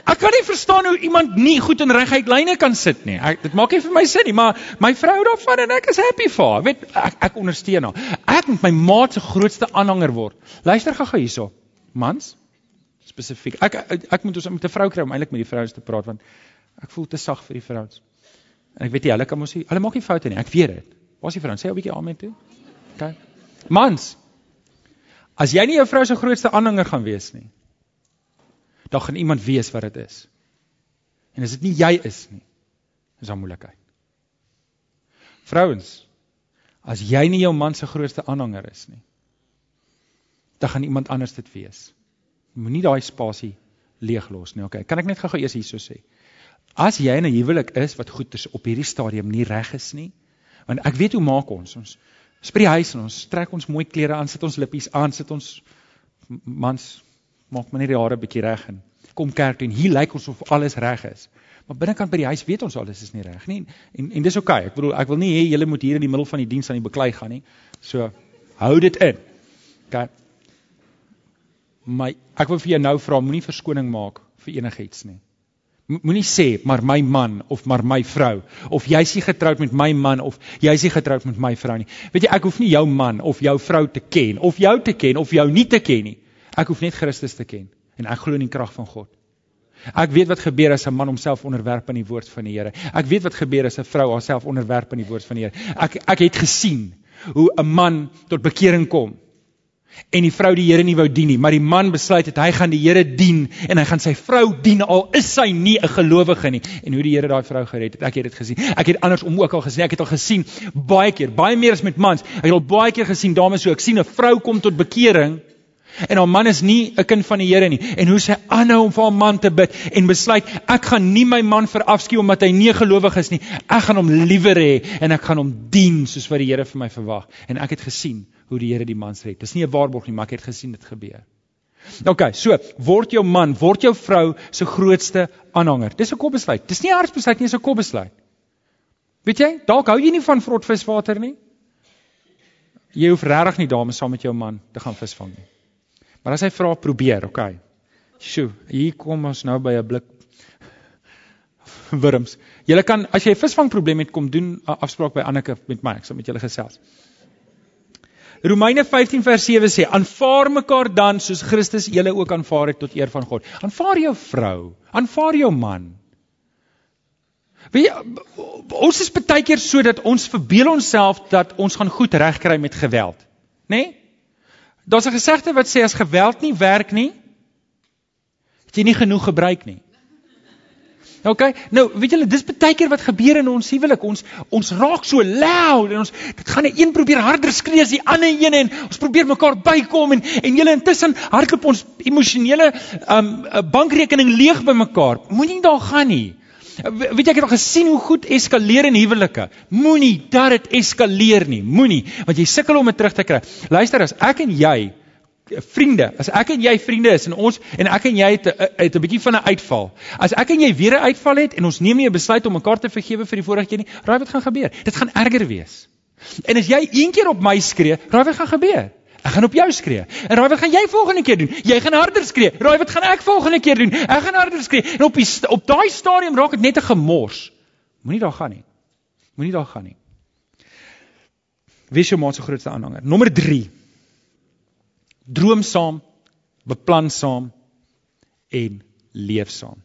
S1: Ek kan nie verstaan hoe iemand nie goed in reguit lyne kan sit nie. Ek dit maak nie vir my sin nie, maar my vrou daarvan en ek is happy vir haar. Weet ek ek ondersteun haar. Ek moet my maat se grootste aanhanger word. Luister gou-gou hierso. Mans spesifiek. Ek, ek ek moet ons met 'n vrou kry om eintlik met die vrouens te praat want ek voel te sag vir die vrouens. En ek weet jy, hulle kan mos nie, hulle maak nie foute nie. Ek weet dit. Waar is die vrouens? Sê 'n bietjie amen toe. OK. Mans, As jy nie jou vrou se grootste aanhanger gaan wees nie, dan gaan iemand weet wat dit is. En as dit nie jy is nie, is daar moeilikheid. Vrouens, as jy nie jou man se grootste aanhanger is nie, dan gaan iemand anders dit wees. Moenie daai spasie leeglos nie. Okay, kan ek net gou-gou eers hierso sê? As jy in 'n huwelik is wat goed is op hierdie stadium nie reg is nie, want ek weet hoe maak ons ons is by die huis en ons trek ons mooi klere aan, sit ons lippies aan, sit ons mans maak maar net die hare bietjie reg en kom kerk toe en hier lyk ons of alles reg is. Maar binnekant by die huis weet ons alles is nie reg nie. En en dis oukei. Okay. Ek bedoel ek wil nie hê julle moet hier in die middel van die diens aan die beklei gaan nie. So hou dit in. OK. My ek wil vir jou nou vra, moenie verskoning maak vir enigiets nie. Moenie sê maar my man of maar my vrou of jy's nie getroud met my man of jy's nie getroud met my vrou nie. Weet jy, ek hoef nie jou man of jou vrou te ken of jou te ken of jou nie te ken nie. Ek hoef net Christus te ken en ek glo in die krag van God. Ek weet wat gebeur as 'n man homself onderwerp aan die woord van die Here. Ek weet wat gebeur as 'n vrou haarself onderwerp aan die woord van die Here. Ek ek het gesien hoe 'n man tot bekering kom en die vrou die Here nie wou dien nie, maar die man besluit het hy gaan die Here dien en hy gaan sy vrou dien al is sy nie 'n gelowige nie. En hoe die Here daai vrou gered het, ek het dit gesien. Ek het andersom ook al gesien. Ek het al gesien baie keer, baie meer as met mans. Ek het al baie keer gesien dames so ek sien 'n vrou kom tot bekering en haar man is nie 'n kind van die Here nie en hoe sy aanhou om vir haar man te bid en besluit ek gaan nie my man verafskieu omdat hy nie gelowig is nie. Ek gaan hom liewer hê en ek gaan hom dien soos wat die Here vir my verwag. En ek het gesien hoe die Here die man red. Dis nie 'n waarborg nie, maar ek het gesien dit gebeur. OK, so word jou man, word jou vrou se grootste aanhanger. Dis 'n kopbesluit. Dis nie 'n hartsbesluit nie, dis 'n kopbesluit. Weet jy, dalk hou jy nie van vrotviswater nie. Jy hoef regtig nie dames saam met jou man te gaan visvang nie. Maar as hy vra, probeer, OK. Sjoe, hier kom ons nou by 'n blik wurms. Julle kan as jy 'n visvangprobleem het, kom doen 'n afspraak by Anneke met my, ek sal met julle gesels. Romeine 15 vers 7 sê: "Aanvaar mekaar dan soos Christus julle ook aanvaar het tot eer van God." Aanvaar jou vrou, aanvaar jou man. Wie ons is baie keer so dat ons verbeel onsself dat ons gaan goed regkry met geweld, nê? Nee? Daar's 'n gesegde wat sê as geweld nie werk nie, het jy nie genoeg gebruik nie. OK. Nou, weet julle, dis baie keer wat gebeur in ons huwelik. Ons ons raak so loud en ons dit gaan net een probeer harder skree as die ander een en ons probeer mekaar bykom en en julle intussen hardloop ons emosionele um bankrekening leeg by mekaar. Moenie daar gaan nie. Weet jy ek het al gesien hoe goed eskaleer in huwelike. Moenie dat dit eskaleer nie. Moenie want jy sukkel om dit terug te kry. Luister as ek en jy vriende, as ek en jy vriende is en ons en ek en jy het 'n bietjie van 'n uitval. As ek en jy weer 'n uitval het en ons neem nie 'n besluit om mekaar te vergewe vir die vorige keer nie, raai wat gaan gebeur? Dit gaan erger wees. En as jy een keer op my skree, raai wat gaan gebeur? Ek gaan op jou skree. En raai wat gaan jy volgende keer doen? Jy gaan harder skree. Raai wat gaan ek volgende keer doen? Ek gaan harder skree. En op die op daai stadium raak dit net 'n gemors. Moenie daar gaan nie. Moenie daar gaan nie. Wie is jou ma se grootste aanhanger? Nommer 3 droom saam, beplan saam en leef saam.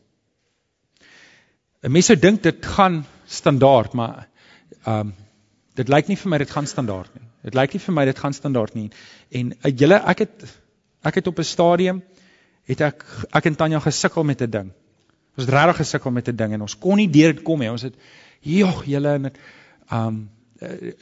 S1: 'n Mens sou dink dit gaan standaard, maar ehm um, dit lyk nie vir my dit gaan standaard nie. Dit lyk nie vir my dit gaan standaard nie. En uit uh, julle ek het ek het op 'n stadium het ek ek en Tanya gesukkel met 'n ding. Ons het regtig gesukkel met 'n ding en ons kon nie deur dit kom nie. Ons het jogg julle en ehm um, Eh,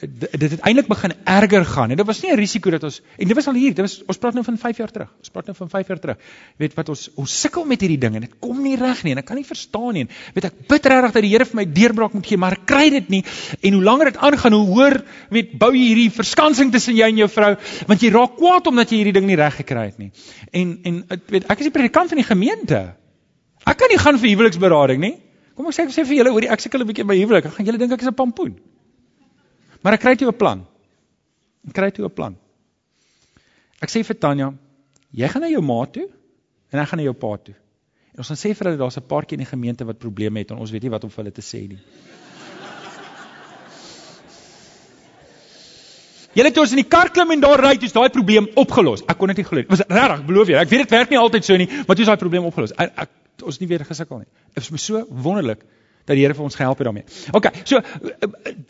S1: dit het eintlik begin erger gaan. En dit was nie 'n risiko dat ons en dit was al hier, dit was ons praat nou van 5 jaar terug. Ons praat nou van 5 jaar terug. Jy weet wat ons ons sukkel met hierdie ding en dit kom nie reg nie en ek kan nie verstaan nie. Weet ek bid regtig dat die Here vir my deurbraak moet gee, maar ek kry dit nie. En hoe langer dit aangaan, hoe hoër weet bou jy hierdie verskansing tussen jy en jou vrou, want jy raak kwaad omdat jy hierdie ding nie reg gekry het nie. En en weet ek is die predikant van die gemeente. Ek kan nie gaan vir huweliksberading nie. Kom ek sê ek sê vir julle oor die ek sukkel 'n bietjie by huwelik. Ek gaan julle dink ek is 'n pampoen. Maar ek kry toe 'n plan. Ek kry toe 'n plan. Ek sê vir Tanya, jy gaan na jou ma toe en ek gaan na jou pa toe. En ons gaan sê vir hulle daar's 'n paartjie in die gemeente wat probleme het en ons weet nie wat om vir hulle te sê nie. Julle toe ons in die kar klim en daar ry, dis daai probleem opgelos. Ek kon dit nie glo nie. Was regtig, beloof jy. Ek weet dit werk nie altyd so nie, maar dis daai probleem opgelos. Ek, ek ons nie weer gesukkel nie. Dit is my so wonderlik dat die Here vir ons gehelp het daarmee. OK, so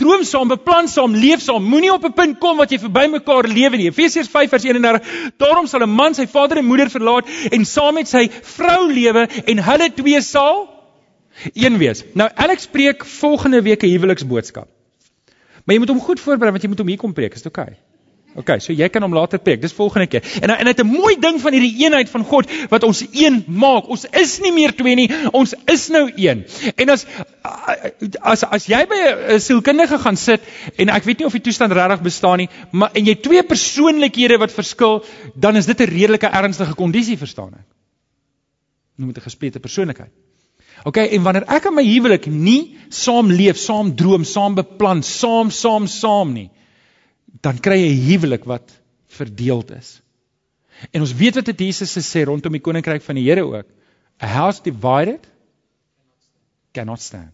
S1: droom saam, beplan saam, leef saam. Moenie op 'n punt kom wat jy verby mekaar lewe nie. Efesiërs 5 vers 31. Daarom sal 'n man sy vader en moeder verlaat en saam met sy vrou lewe en hulle twee sal een wees. Nou Alex preek volgende week 'n huweliksboodskap. Maar jy moet hom goed voorberei want jy moet hom hier kom preek, is dit oukei? Okay? OK, so jy kan hom later preek. Dis volgende keer. En en dit 'n mooi ding van hierdie eenheid van God wat ons een maak. Ons is nie meer twee nie, ons is nou een. En as as as jy by 'n sielkundige gaan sit en ek weet nie of die toestand regtig bestaan nie, maar en jy twee persoonlikhede wat verskil, dan is dit 'n redelike ernstige kondisie, verstaan ek? Noem dit 'n gesplete persoonlikheid. OK, en wanneer ek in my huwelik nie saam leef, saam droom, saam beplan, saam saam saam nie, dan kry jy 'n huwelik wat verdeeld is. En ons weet wat dit Jesus sê rondom die koninkryk van die Here ook. A house divided cannot stand.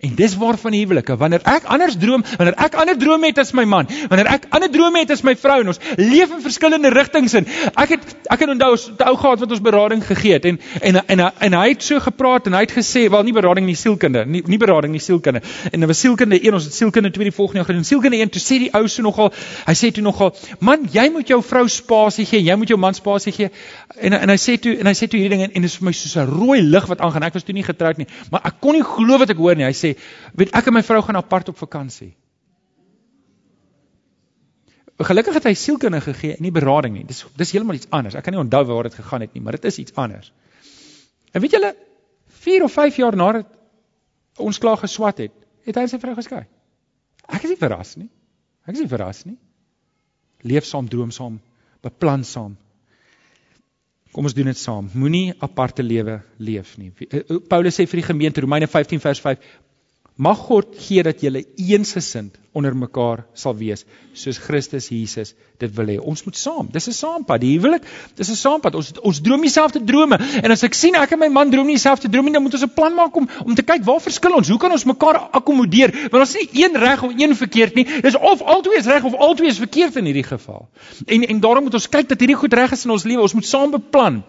S1: En dis waarvan huwelike. Wanneer ek anders droom, wanneer ek ander drome het as my man, wanneer ek ander drome het as my vrou en ons leef in verskillende rigtings in. Ek het ek het onthou ons te ou gehad wat ons berading gegee het en en en, en, en hy het so gepraat en hy het gesê, wel nie berading nie sielkunde, nie nie berading nie sielkunde. En dit was sielkunde 1, ons het sielkunde 2 die volgende jaar gedoen. Sielkunde 1 toe sê die ou so nogal, hy sê toe nogal, man, jy moet jou vrou spasie gee, jy moet jou man spasie gee. En en hy sê toe en hy sê toe hierdie ding en dit is vir my soos 'n rooi lig wat aangaan. Ek was toe nie getroud nie, maar ek kon nie glo wat ek hoor nie. Hy sê weet ek en my vrou gaan apart op vakansie. Gelukkig het hy sielkunde gegee en nie berading nie. Dis dis heeltemal iets anders. Ek kan nie onthou waar dit gegaan het nie, maar dit is iets anders. En weet julle 4 of 5 jaar nadat ons klaar geswat het, het hy sy vrou geskei. Ek is nie verras nie. Ek is nie verras nie. Leef saam, droom saam, beplan saam. Kom ons doen dit saam. Moenie aparte lewe leef nie. Eh, eh, Paulus sê vir die gemeente Romeine 15 vers 5, Mag God gee dat julle eensgesind onder mekaar sal wees soos Christus Jesus dit wil hê. Ons moet saam. Dis 'n saampad. Die huwelik, dis 'n saampad. Ons ons droom dieselfde drome. En as ek sien ek en my man droom nie dieselfde drome nie, dan moet ons 'n plan maak om om te kyk waar verskil ons. Hoe kan ons mekaar akkommodeer? Want ons is nie een reg of een verkeerd nie. Dis of albei is reg of albei is verkeerd in hierdie geval. En en daarom moet ons kyk dat hierdie goed reg is in ons lewe. Ons moet saam beplan.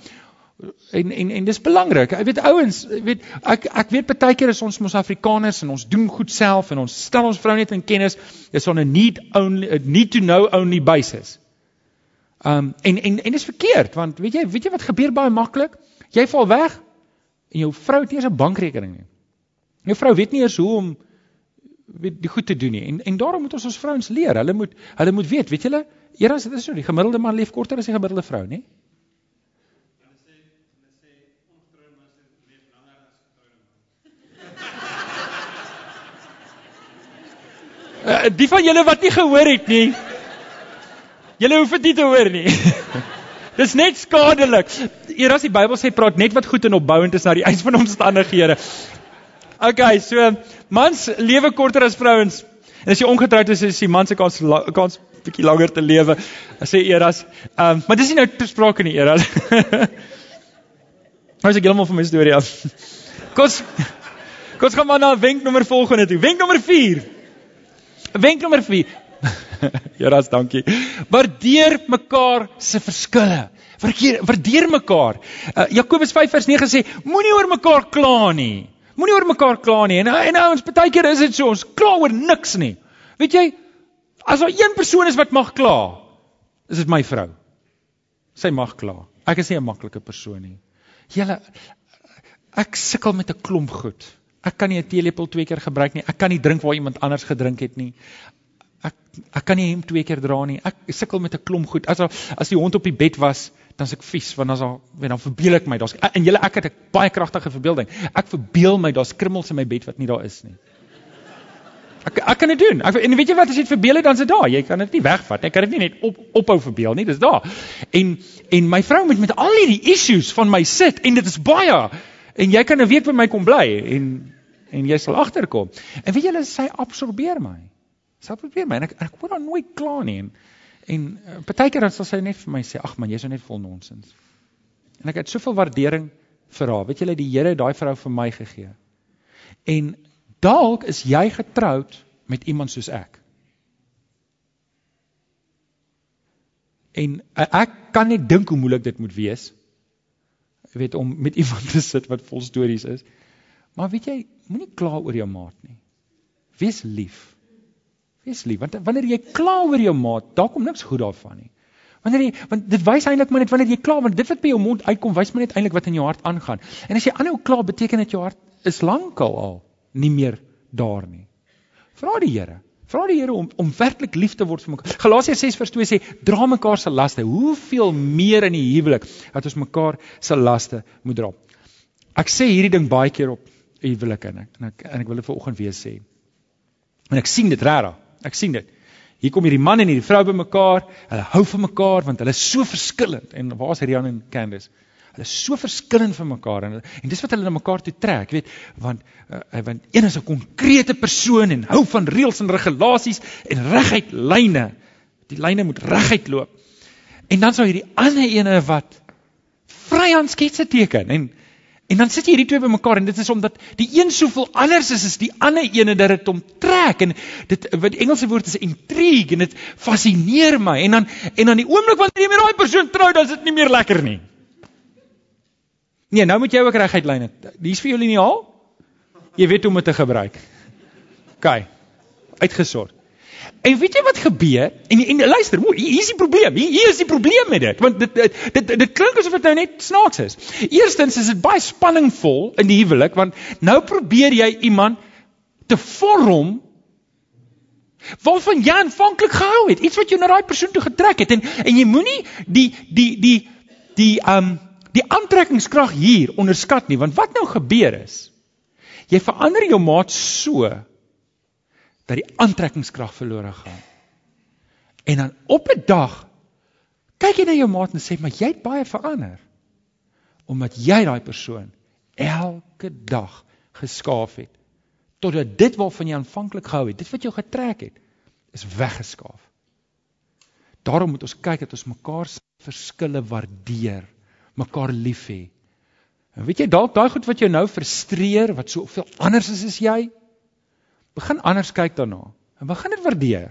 S1: En en en dis belangrik. Ek weet ouens, weet ek ek weet baie keer is ons mos Afrikaners en ons doen goed self en ons stel ons vrou net in kennis is on a need only a need to know only basis. Um en en en dis verkeerd want weet jy weet jy wat gebeur baie maklik? Jy val weg en jou vrou het nie eens 'n bankrekening nie. Jou vrou weet nie eers hoe om weet die goed te doen nie. En en daarom moet ons ons vrouens leer. Hulle moet hulle moet weet, weet julle, eers dit is so, die gemiddelde man leef korter as die gemiddelde vrou, nie? Uh, die van julle wat nie gehoor het nie. Julle hoef dit nie te hoor nie. Dis net skadelik. Eers die Bybel sê praat net wat goed en opbouend is na die eis van omstandighede. Okay, so mans lewe korter as vrouens. En as jy ongetroud is, is die man se kans kans bietjie langer te lewe. Sê Eras. Ehm, um, maar dis nie nou besprake nie, Eras. Nou is ek heeltemal van my storie af. Kos Kos gaan maar na wenk nommer volgende toe. Wenk nommer 4. Wenk nommer 4. ja, ras dankie. Waardeer mekaar se verskille. Waardeer waardeer mekaar. Uh, Jakobus 5 vers 9 sê moenie oor mekaar kla nie. Moenie oor mekaar kla nie. En en ouens, baie keer is dit so, ons kla oor niks nie. Weet jy, as daar een persoon is wat mag kla, is dit my vrou. Sy mag kla. Ek is nie 'n maklike persoon nie. Julle ek sukkel met 'n klomp goed. Ek kan nie 'n teelepel twee keer gebruik nie. Ek kan nie drink waar iemand anders gedrink het nie. Ek ek kan nie hom twee keer dra nie. Ek sukkel met 'n klomp goed. As as die hond op die bed was, dan se ek vies want dan sal weet dan verbeel ek my daar's en julle ek het 'n baie kragtige verbeelding. Ek verbeel my daar's krummels in my bed wat nie daar is nie. Ek ek kan dit doen. Ek en weet jy wat as jy dit verbeel het dan se daar. Jy kan dit nie wegvat nie. Ek kan dit nie net op ophou verbeel nie. Dis daar. En en my vrou moet met al hierdie issues van my sit en dit is baie en jy kan 'n week by my kom bly en en jy sal agterkom. En weet julle sy absorbeer my. Sy absorbeer my en ek ek word dan nooit klaar nie en en uh, partykeer dan sal sy net vir my sê ag man jy's nou net vol nonsens. En ek het soveel waardering vir haar. Weet julle die Here het daai vrou vir my gegee. En dalk is jy getroud met iemand soos ek. En uh, ek kan net dink hoe moeilik dit moet wees. Jy weet om met iemand te sit wat vol stories is. Maar weet jy, moenie kla oor jou maat nie. Wees lief. Wees lief want wanneer jy kla oor jou maat, daar kom niks goed daarvan nie. Wanneer jy want dit wys eintlik maar net wanneer jy kla want dit wat by jou mond uitkom wys maar net eintlik wat in jou hart aangaan. En as jy aanhou kla, beteken dit jou hart is lankal al nie meer daar nie. Vra die Here. Vra die Here om om werklik lief te word vir mekaar. Galasiërs 6:2 sê dra mekaar se laste. Hoeveel meer in die huwelik dat ons mekaar se laste moet dra. Ek sê hierdie ding baie keer op huwelike en ek en ek, en ek wil dit vanoggend weer sê. En ek sien dit regtig. Ek sien dit. Hier kom hierdie man en hierdie vrou bymekaar. Hulle hou van mekaar want hulle is so verskillend. En waar's Rian en Candice? Hulle is so verskillend van mekaar en en dis wat hulle na mekaar toe trek, weet, want uh, want een is 'n konkrete persoon en hou van reëls en regulasies en reguit lyne. Die lyne moet reguit loop. En dan sou hierdie ander ene wat vryhand sketse teken en En dan sit jy hierdie twee bymekaar en dit is omdat die een soveel anders is as die ander ene dat dit hom trek en dit wat die Engelse woord is intrigue en dit fascineer my en dan en dan die oomblik wanneer jy met daai persoon trou dan is dit nie meer lekker nie. Nee, nou moet jy ook reguit lyn het. Hier's vir jou liniaal. Jy weet hoe om dit te gebruik. OK. Uitgesort. En weet jy wat gebeur? En en luister, hier is die probleem. Hier, hier is die probleem met dit, want dit dit dit, dit klink asof dit nou net snaaks is. Eerstens is dit baie spanningvol in die huwelik want nou probeer jy iemand te vorm waarvan jy aanvanklik gehou het, iets wat jou na daai persoon toe getrek het en en jy moenie die die die die um die aantrekkingskrag hier onderskat nie, want wat nou gebeur is jy verander jou maat so dat die aantrekkingskrag verlore gaan. En dan op 'n dag kyk jy na jou maat en sê, "Maar jy het baie verander." Omdat jy daai persoon elke dag geskaaf het totdat dit waarvan jy aanvanklik gehou het, dit wat jou getrek het, is weggeskaaf. Daarom moet ons kyk dat ons mekaar se verskille waardeer, mekaar lief hê. En weet jy dalk daai goed wat jou nou frustreer, wat so veel anders is as jy, begin anders kyk daarna en begin dit waardeer.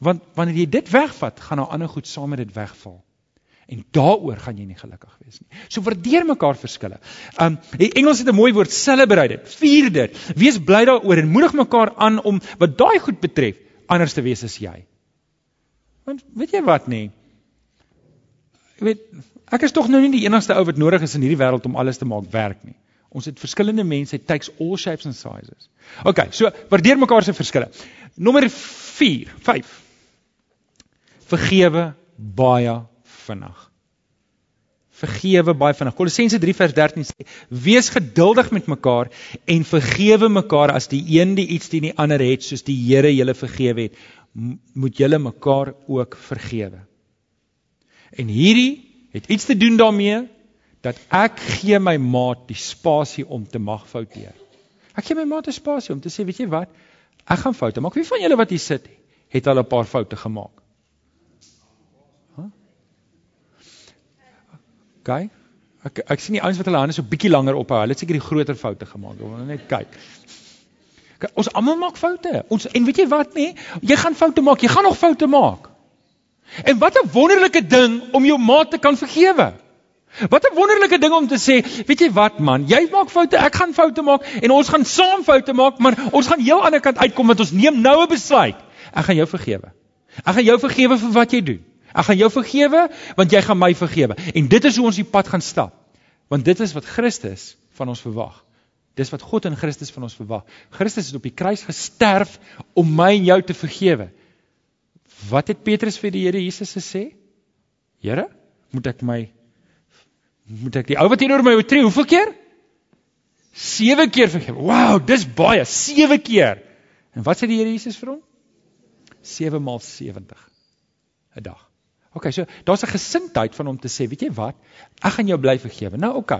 S1: Want wanneer jy dit wegvat, gaan nou ander goed saam met dit wegval. En daaroor gaan jy nie gelukkig wees nie. So waardeer mekaar verskille. Um die Engels het 'n mooi woord celebrate dit, vier dit. Wees bly daaroor en moedig mekaar aan om wat daai goed betref anders te wees as jy. Want weet jy wat nie? Jy weet, ek is tog nou nie die enigste ou wat nodig is in hierdie wêreld om alles te maak werk nie. Ons het verskillende mense, it takes all shapes and sizes. OK, so waardeer mekaar se verskille. Nommer 4, 5. Vergewe baie vinnig. Vergewe baie vinnig. Kolossense 3 vers 13 sê: "Wees geduldig met mekaar en vergewe mekaar as die een die iets teen die ander het, soos die Here julle vergewe het, moet julle mekaar ook vergewe." En hierdie het iets te doen daarmee dat ek gee my maat die spasie om te mag fouteer. Ek gee my maat 'n spasie om te sê, weet jy wat? Ek gaan foute maak. Wie van julle wat hier sit, het al 'n paar foute gemaak? Huh? OK. Ek ek sien die ouens wat hulle hande so bietjie langer ophou. Hulle het seker die groter foute gemaak. Ons net kyk. Ons almal maak foute. Ons en weet jy wat nê? Jy gaan foute maak. Jy gaan nog foute maak. En wat 'n wonderlike ding om jou maat te kan vergewe. Wat 'n wonderlike ding om te sê, weet jy wat man, jy maak foute, ek gaan foute maak en ons gaan saam foute maak, maar ons gaan heel ander kant uitkom want ons neem nou 'n besluit. Ek gaan jou vergewe. Ek gaan jou vergewe vir wat jy doen. Ek gaan jou vergewe want jy gaan my vergewe. En dit is hoe ons die pad gaan stap. Want dit is wat Christus van ons verwag. Dis wat God in Christus van ons verwag. Christus het op die kruis gesterf om my en jou te vergewe. Wat het Petrus vir die Here Jesus gesê? Here, moet ek my moet ek die ou wat teenoor my oortree hoeveel keer? 7 keer vergewe. Wow, dis baie, 7 keer. En wat sê die Here Jesus vir hom? 7 maal 70 'n dag. OK, so daar's 'n gesindheid van hom te sê, weet jy wat? Ek gaan jou bly vergewe. Nou OK.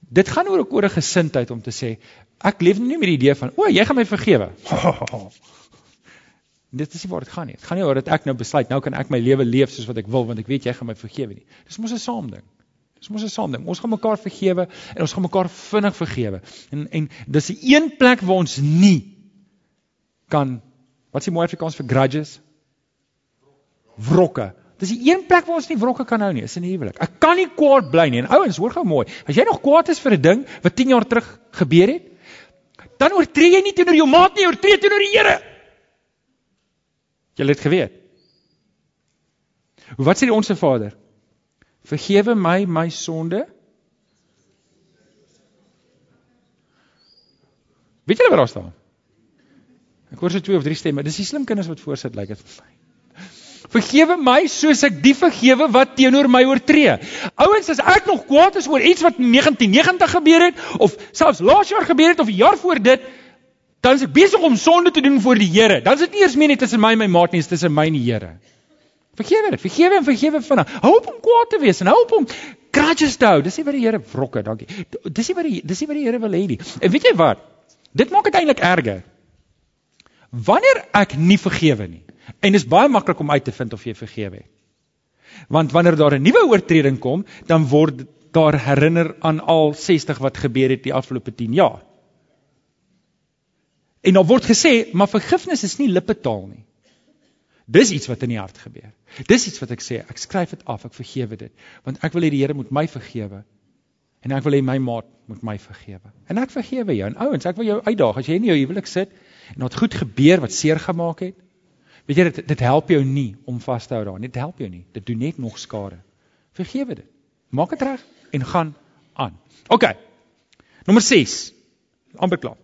S1: Dit gaan oor ook oor 'n gesindheid om te sê, ek leef nie met die idee van, o, jy gaan my vergewe. Dit is nie waar dit gaan nie. Dit gaan nie oor dat ek nou besluit nou kan ek my lewe leef soos wat ek wil want ek weet jy gaan my vergewe nie. Dis mos 'n saam ding. Dis mos 'n saam ding. Ons gaan mekaar vergewe en ons gaan mekaar vinnig vergewe. En en dis die een plek waar ons nie kan wat is die mooi Afrikaans vir grudges? Wrokke. Dis die een plek waar ons nie wrokke kan hou nie, is in die huwelik. Ek kan nie kwaad bly nie. En ouens, hoor gou mooi. As jy nog kwaad is vir 'n ding wat 10 jaar terug gebeur het, dan oortree jy nie teenoor jou maat nie, oortree teenoor die Here. Jy het geweet. Wat sê die onsse Vader? Vergewe my my sonde. Weet julle wat daar staan? Ek hoor so twee of drie stemme. Dis die slim kinders wat voorsit lyk like dit vir my. Vergewe my soos ek die vergewe wat teenoor my oortree. Ouens, as ek nog kwaad is oor iets wat in 1990 gebeur het of selfs laas jaar gebeur het of 'n jaar voor dit, dan is ek besig om sonde te doen voor die Here. Dan is dit nie eers meer net tussen my en my maat nie, dit is tussen my en die Here. Vergewe dit. Vergewe en vergewe van. Hou op om kwaad te wees en hou op om grudges te hou. Dis nie wat die Here wrokke, dankie. Dis nie wat die dis nie wat die Here wil hê nie. En weet jy wat? Dit maak dit eintlik erger. Wanneer ek nie vergewe nie, En dit is baie maklik om uit te vind of jy vergewe het. Want wanneer daar 'n nuwe oortreding kom, dan word daar herinner aan al 60 wat gebeur het die afgelope 10 jaar. En dan word gesê, maar vergifnis is nie lippetaal nie. Dis iets wat in die hart gebeur. Dis iets wat ek sê, ek skryf dit af, ek vergewe dit, want ek wil hê die Here moet my vergewe. En ek wil hê my maat moet my vergewe. En ek vergewe jou. En ouens, ek wil jou uitdaag as jy in jou huwelik sit en dit goed gebeur wat seer gemaak het, Weet jy dit dit help jou nie om vas te hou daarin. Dit help jou nie. Dit doen net nog skade. Vergewe dit. Maak dit reg en gaan aan. OK. Nommer 6. amper klaar.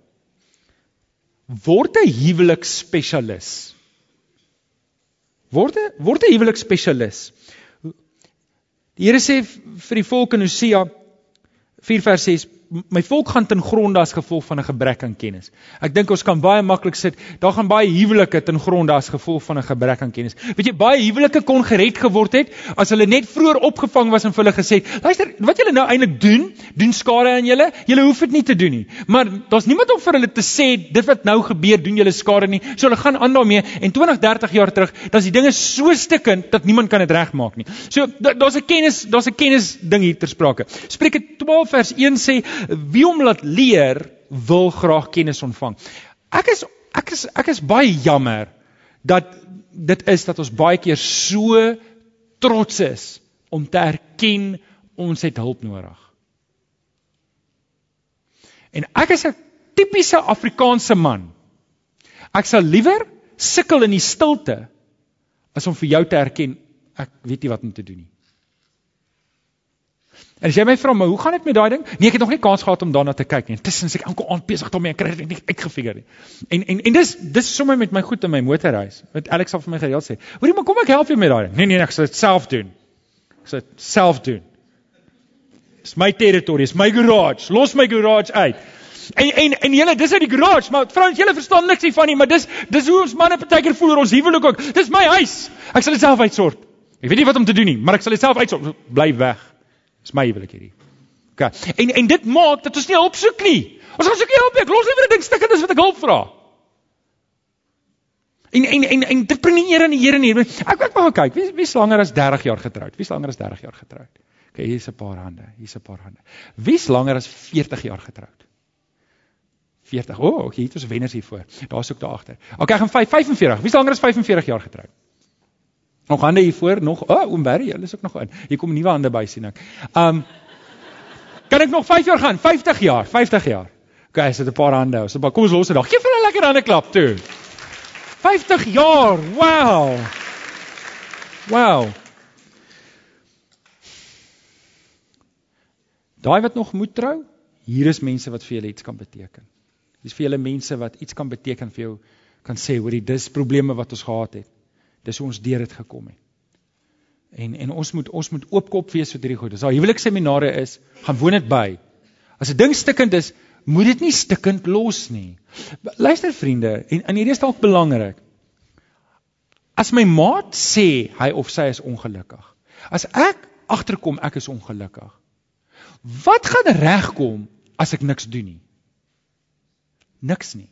S1: Word 'n huwelik spesialis. Word 'n word 'n huwelik spesialis. Die Here sê vir die volk in Hosea 4 vers 6 my volk gaan ten gronde as gevolg van 'n gebrek aan kennis. Ek dink ons kan baie maklik sit, daar gaan baie huwelike ten gronde as gevolg van 'n gebrek aan kennis. Weet jy, baie huwelike kon gered geword het as hulle net vroeër opgevang was en vir hulle gesê luister, wat julle nou eintlik doen, doen skade aan julle. Julle hoef dit nie te doen nie. Maar daar's niemand om vir hulle te sê dit wat nou gebeur, doen julle skade nie. So hulle gaan aan daarmee en 20, 30 jaar terug, dan is die dinge so stikkend dat niemand kan dit regmaak nie. So daar's 'n kennis, daar's 'n kennis ding hier ter sprake. Spreuke 12 vers 1 sê wie hom laat leer wil graag kennis ontvang. Ek is ek is ek is baie jammer dat dit is dat ons baie keer so trots is om te erken ons het hulp nodig. En ek is 'n tipiese Afrikaanse man. Ek sal liewer sukkel in die stilte as om vir jou te erken ek weet nie wat om te doen nie. En as jy my vra, "Maar hoe gaan dit met daai ding?" Nee, ek het nog nie kans gehad om daarna te kyk nie. Intussen sê ek alkom aan besig daarmee en kry dit nie uitgefigure nie. En en en dis dis sommer met my goed in my motorreis. Wat Alex al vir my gereeld sê. Hoorie, maar kom ek help jou met daai ding. Nee nee, ek sal dit self doen. Ek sal dit self doen. Dis my territory, dis my garage. Los my garage uit. En en en julle, dis uit die garage, maar vrouens, julle verstaan niks hiervan nie, maar dis dis hoe ons manne partykeer voel oor ons huwelik ook. Dis my huis. Ek sal dit self uitsort. Ek weet nie wat om te doen nie, maar ek sal dit self uitsort. Bly weg. Dis my huwelik hierdie. OK. En en dit maak dat ons nie hulp soek nie. Ons gaan soek nie hulp nie. Ek los liewer 'n ding stikkend as wat ek hulp vra. En en en en dit bring nie eer aan die Here nie. Ek ek wou kyk, wie wie langer as 30 jaar getroud? Wie langer as 30 jaar getroud? OK, hier's 'n paar hande. Hier's 'n paar hande. Wie's langer as 40 jaar getroud? 40. O, oh, okay, hier is wenners hier voor. Daar's ook daar agter. OK, ek gaan 5 45. Wie's langer as 45 jaar getroud? Nog hande hier voor, nog, o, oh, oom Barry, hulle is ook nog in. Hier kom nuwe hande by sien ek. Um Kan ek nog 5 jaar gaan? 50 jaar, 50 jaar. OK, is dit 'n paar hande. So, kom ons los dit dan. Geef hulle 'n lekker hande klap toe. 50 jaar. Wow. Wow. Daai wat nog moet trou, hier is mense wat vir julle iets kan beteken. Dis vir julle mense wat iets kan beteken vir jou kan sê hoor, dis probleme wat ons gehad het. Dis hoe ons deur dit gekom het. En en ons moet ons moet oopkop wees vir hierdie goed. As daar huwelikseminare is, gaan woon dit by. As 'n ding stikkend is, moet dit nie stikkend los nie. Luister vriende, en en hierdie is dalk belangrik. As my maat sê hy of sy is ongelukkig. As ek agterkom ek is ongelukkig. Wat gaan regkom as ek niks doen nie? Niks nie.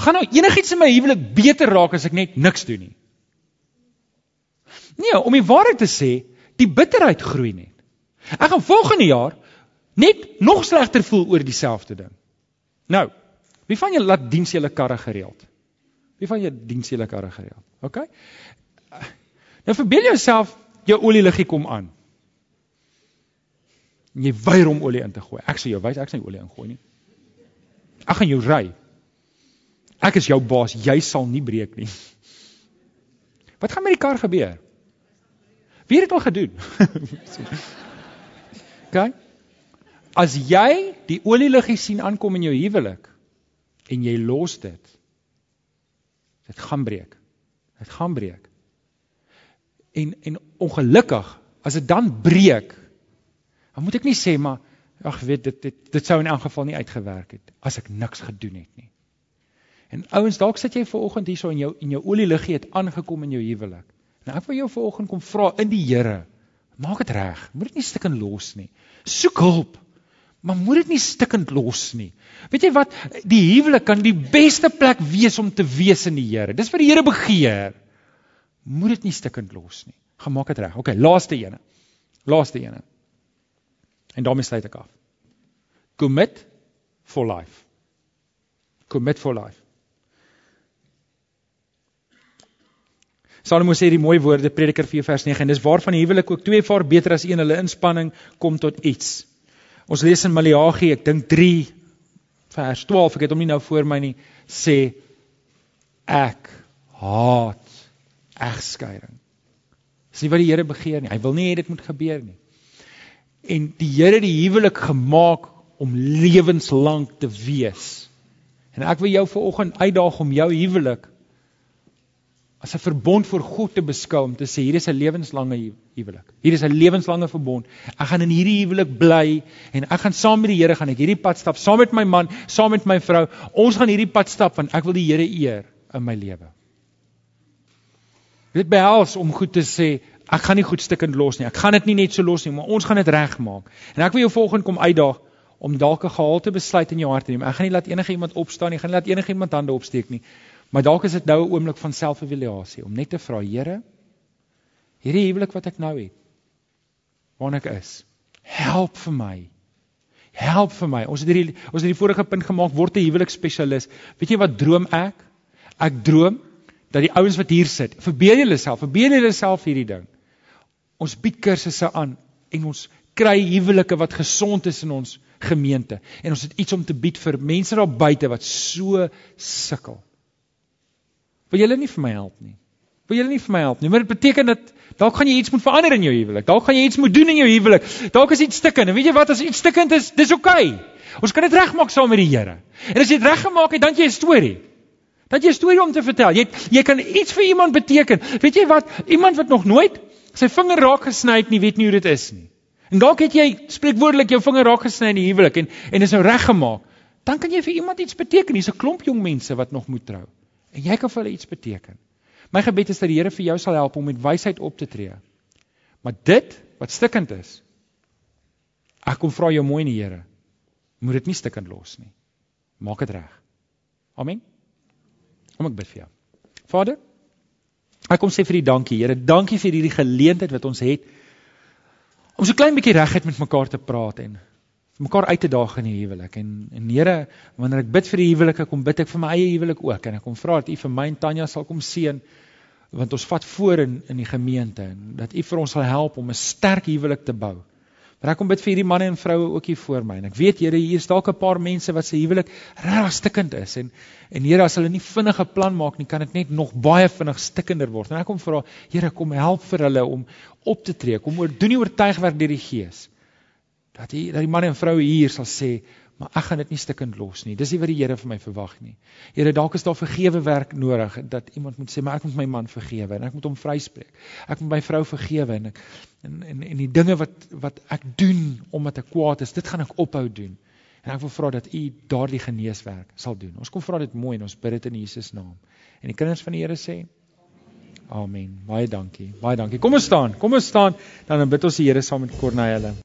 S1: Gaan nou enigiets in my huwelik beter raak as ek net niks doen nie? Nee, om die waarheid te sê, die bitterheid groei net. Ek gaan volgende jaar net nog slegter voel oor dieselfde ding. Nou, wie van julle laat diens julle karre gereeld? Wie van julle diens julle karre gereeld? OK? Nou verbeel jouself jou olieliggie kom aan. En jy weier om olie in te gooi. Ek sê jou wys ek sê olie ingooi nie. Ek gaan jou ry. Ek is jou baas, jy sal nie breek nie. Wat gaan met die kar gebeur? Wie het dit al gedoen? OK. As jy die olieliggie sien aankom in jou huwelik en jy los dit, dit gaan breek. Dit gaan breek. En en ongelukkig as dit dan breek, dan moet ek nie sê maar ag weet dit dit dit sou in elk geval nie uitgewerk het as ek niks gedoen het nie. En ouens, dalk sit jy ver oggend hierso en jou en jou olieliggie het aangekom in jou huwelik. Nou ek wil jou ver oggend kom vra in die Here, maak dit reg. Moet dit nie stikken los nie. Soek hulp. Maar moet dit nie stikkend los nie. Weet jy wat? Die huwelik kan die beste plek wees om te wees in die Here. Dis wat die Here begeer. Moet dit nie stikkend los nie. Gemaak dit reg. OK, laaste ene. Laaste ene. En daarmee sluit ek af. Commit for life. Commit for life. Salomo sê die mooi woorde Prediker 4 vers 9 en dis waarvan die huwelik ook twee vaar beter as een hulle inspanning kom tot iets. Ons lees in Maleagi, ek dink 3 vers 12, ek het hom nie nou voor my nie, sê ek haat egskeiding. Dis nie wat die Here begeer nie. Hy wil nie hê dit moet gebeur nie. En die Here het die huwelik gemaak om lewenslank te wees. En ek wil jou vanoggend uitdaag om jou huwelik as 'n verbond voor God te beskou om te sê hier is 'n lewenslange huwelik. Hier is 'n lewenslange verbond. Ek gaan in hierdie huwelik bly en ek gaan saam met die Here gaan ek hierdie pad stap saam met my man, saam met my vrou. Ons gaan hierdie pad stap want ek wil die Here eer in my lewe. Dit behels om goed te sê ek gaan nie goed stukkend los nie. Ek gaan dit nie net so los nie, maar ons gaan dit regmaak. En ek wil jou volgende kom uitdaag om dalk 'n gehalte besluit in jou hart te neem. Ek gaan nie laat enige iemand opstaan nie, ek gaan nie laat enige iemand hande opsteek nie. Maar dalk is dit nou 'n oomblik van selfevaluasie om net te vra, Here, hierdie huwelik wat ek nou het, waar ek is, help vir my. Help vir my. Ons het hierdie ons het die vorige punt gemaak word 'n huwelikspesialis. Weet jy wat droom ek? Ek droom dat die ouens wat hier sit, verbeel julle self, verbeel julle self hierdie ding. Ons bied kursusse aan en ons kry huwelike wat gesond is in ons gemeente en ons het iets om te bied vir mense daar buite wat so sukkel. Wil julle nie vir my help nie? Wil julle nie vir my help nie? Maar dit beteken dat dalk gaan jy iets moet verander in jou huwelik. Dalk gaan jy iets moet doen in jou huwelik. Dalk is iets stikkend. En weet jy wat as iets stikkend is, dis oukei. Okay. Ons kan dit regmaak saam met die Here. En as jy dit reggemaak het, dan jy 'n storie. Dan jy 'n storie om te vertel. Jy jy kan iets vir iemand beteken. Weet jy wat? Iemand wat nog nooit sy vinger raak gesny het nie, weet nie hoe dit is nie. En dalk het jy spreekwoordelik jou vinger raak gesny in die huwelik en en is nou reggemaak. Dan kan jy vir iemand iets beteken. Hier's 'n klomp jong mense wat nog moet trou. En jy kan vir hulle iets beteken. My gebed is dat die Here vir jou sal help om met wysheid op te tree. Maar dit wat stikkend is, ek kom vra jou mooi in die Here. Moet dit nie stikkend los nie. Maak dit reg. Amen. Kom ek bid vir jou. Vader, ek kom sê vir U dankie, Here. Dankie vir hierdie geleentheid wat ons het om so klein bietjie regheid met mekaar te praat en mekaar uit te daag in die huwelik. En en Here wanneer ek bid vir die huwelik ek kom bid ek vir my eie huwelik ook. En ek kom vra dat U vir my en Tanya sal kom seën want ons vat voor in in die gemeente en dat U vir ons sal help om 'n sterk huwelik te bou. Maar ek kom bid vir hierdie manne en vroue ook hier voor my. En ek weet Here hier is dalk 'n paar mense wat se huwelik regtig stikkend is. En en Here as hulle nie vinnige plan maak nie kan dit net nog baie vinnig stikkender word. En ek kom vra Here kom help vir hulle om op te tree, kom oor doen die oortuigwerk deur die Gees dat die dat die manne en vroue hier sal sê, maar ek gaan dit nie stikkend los nie. Dis nie wat die Here vir my verwag nie. Here, dalk is daar vergewe werk nodig dat iemand moet sê, maar ek moet my man vergewe en ek moet hom vryspreek. Ek moet my vrou vergewe en ek en en en die dinge wat wat ek doen omdat ek kwaad is, dit gaan ek ophou doen. En ek wil vra dat U daardie geneeswerk sal doen. Ons kom vra dit mooi en ons bid dit in Jesus naam. En die kinders van die Here sê Amen. Baie dankie. Baie dankie. Kom ons staan. Kom ons staan dan bid ons die Here saam met Corneille.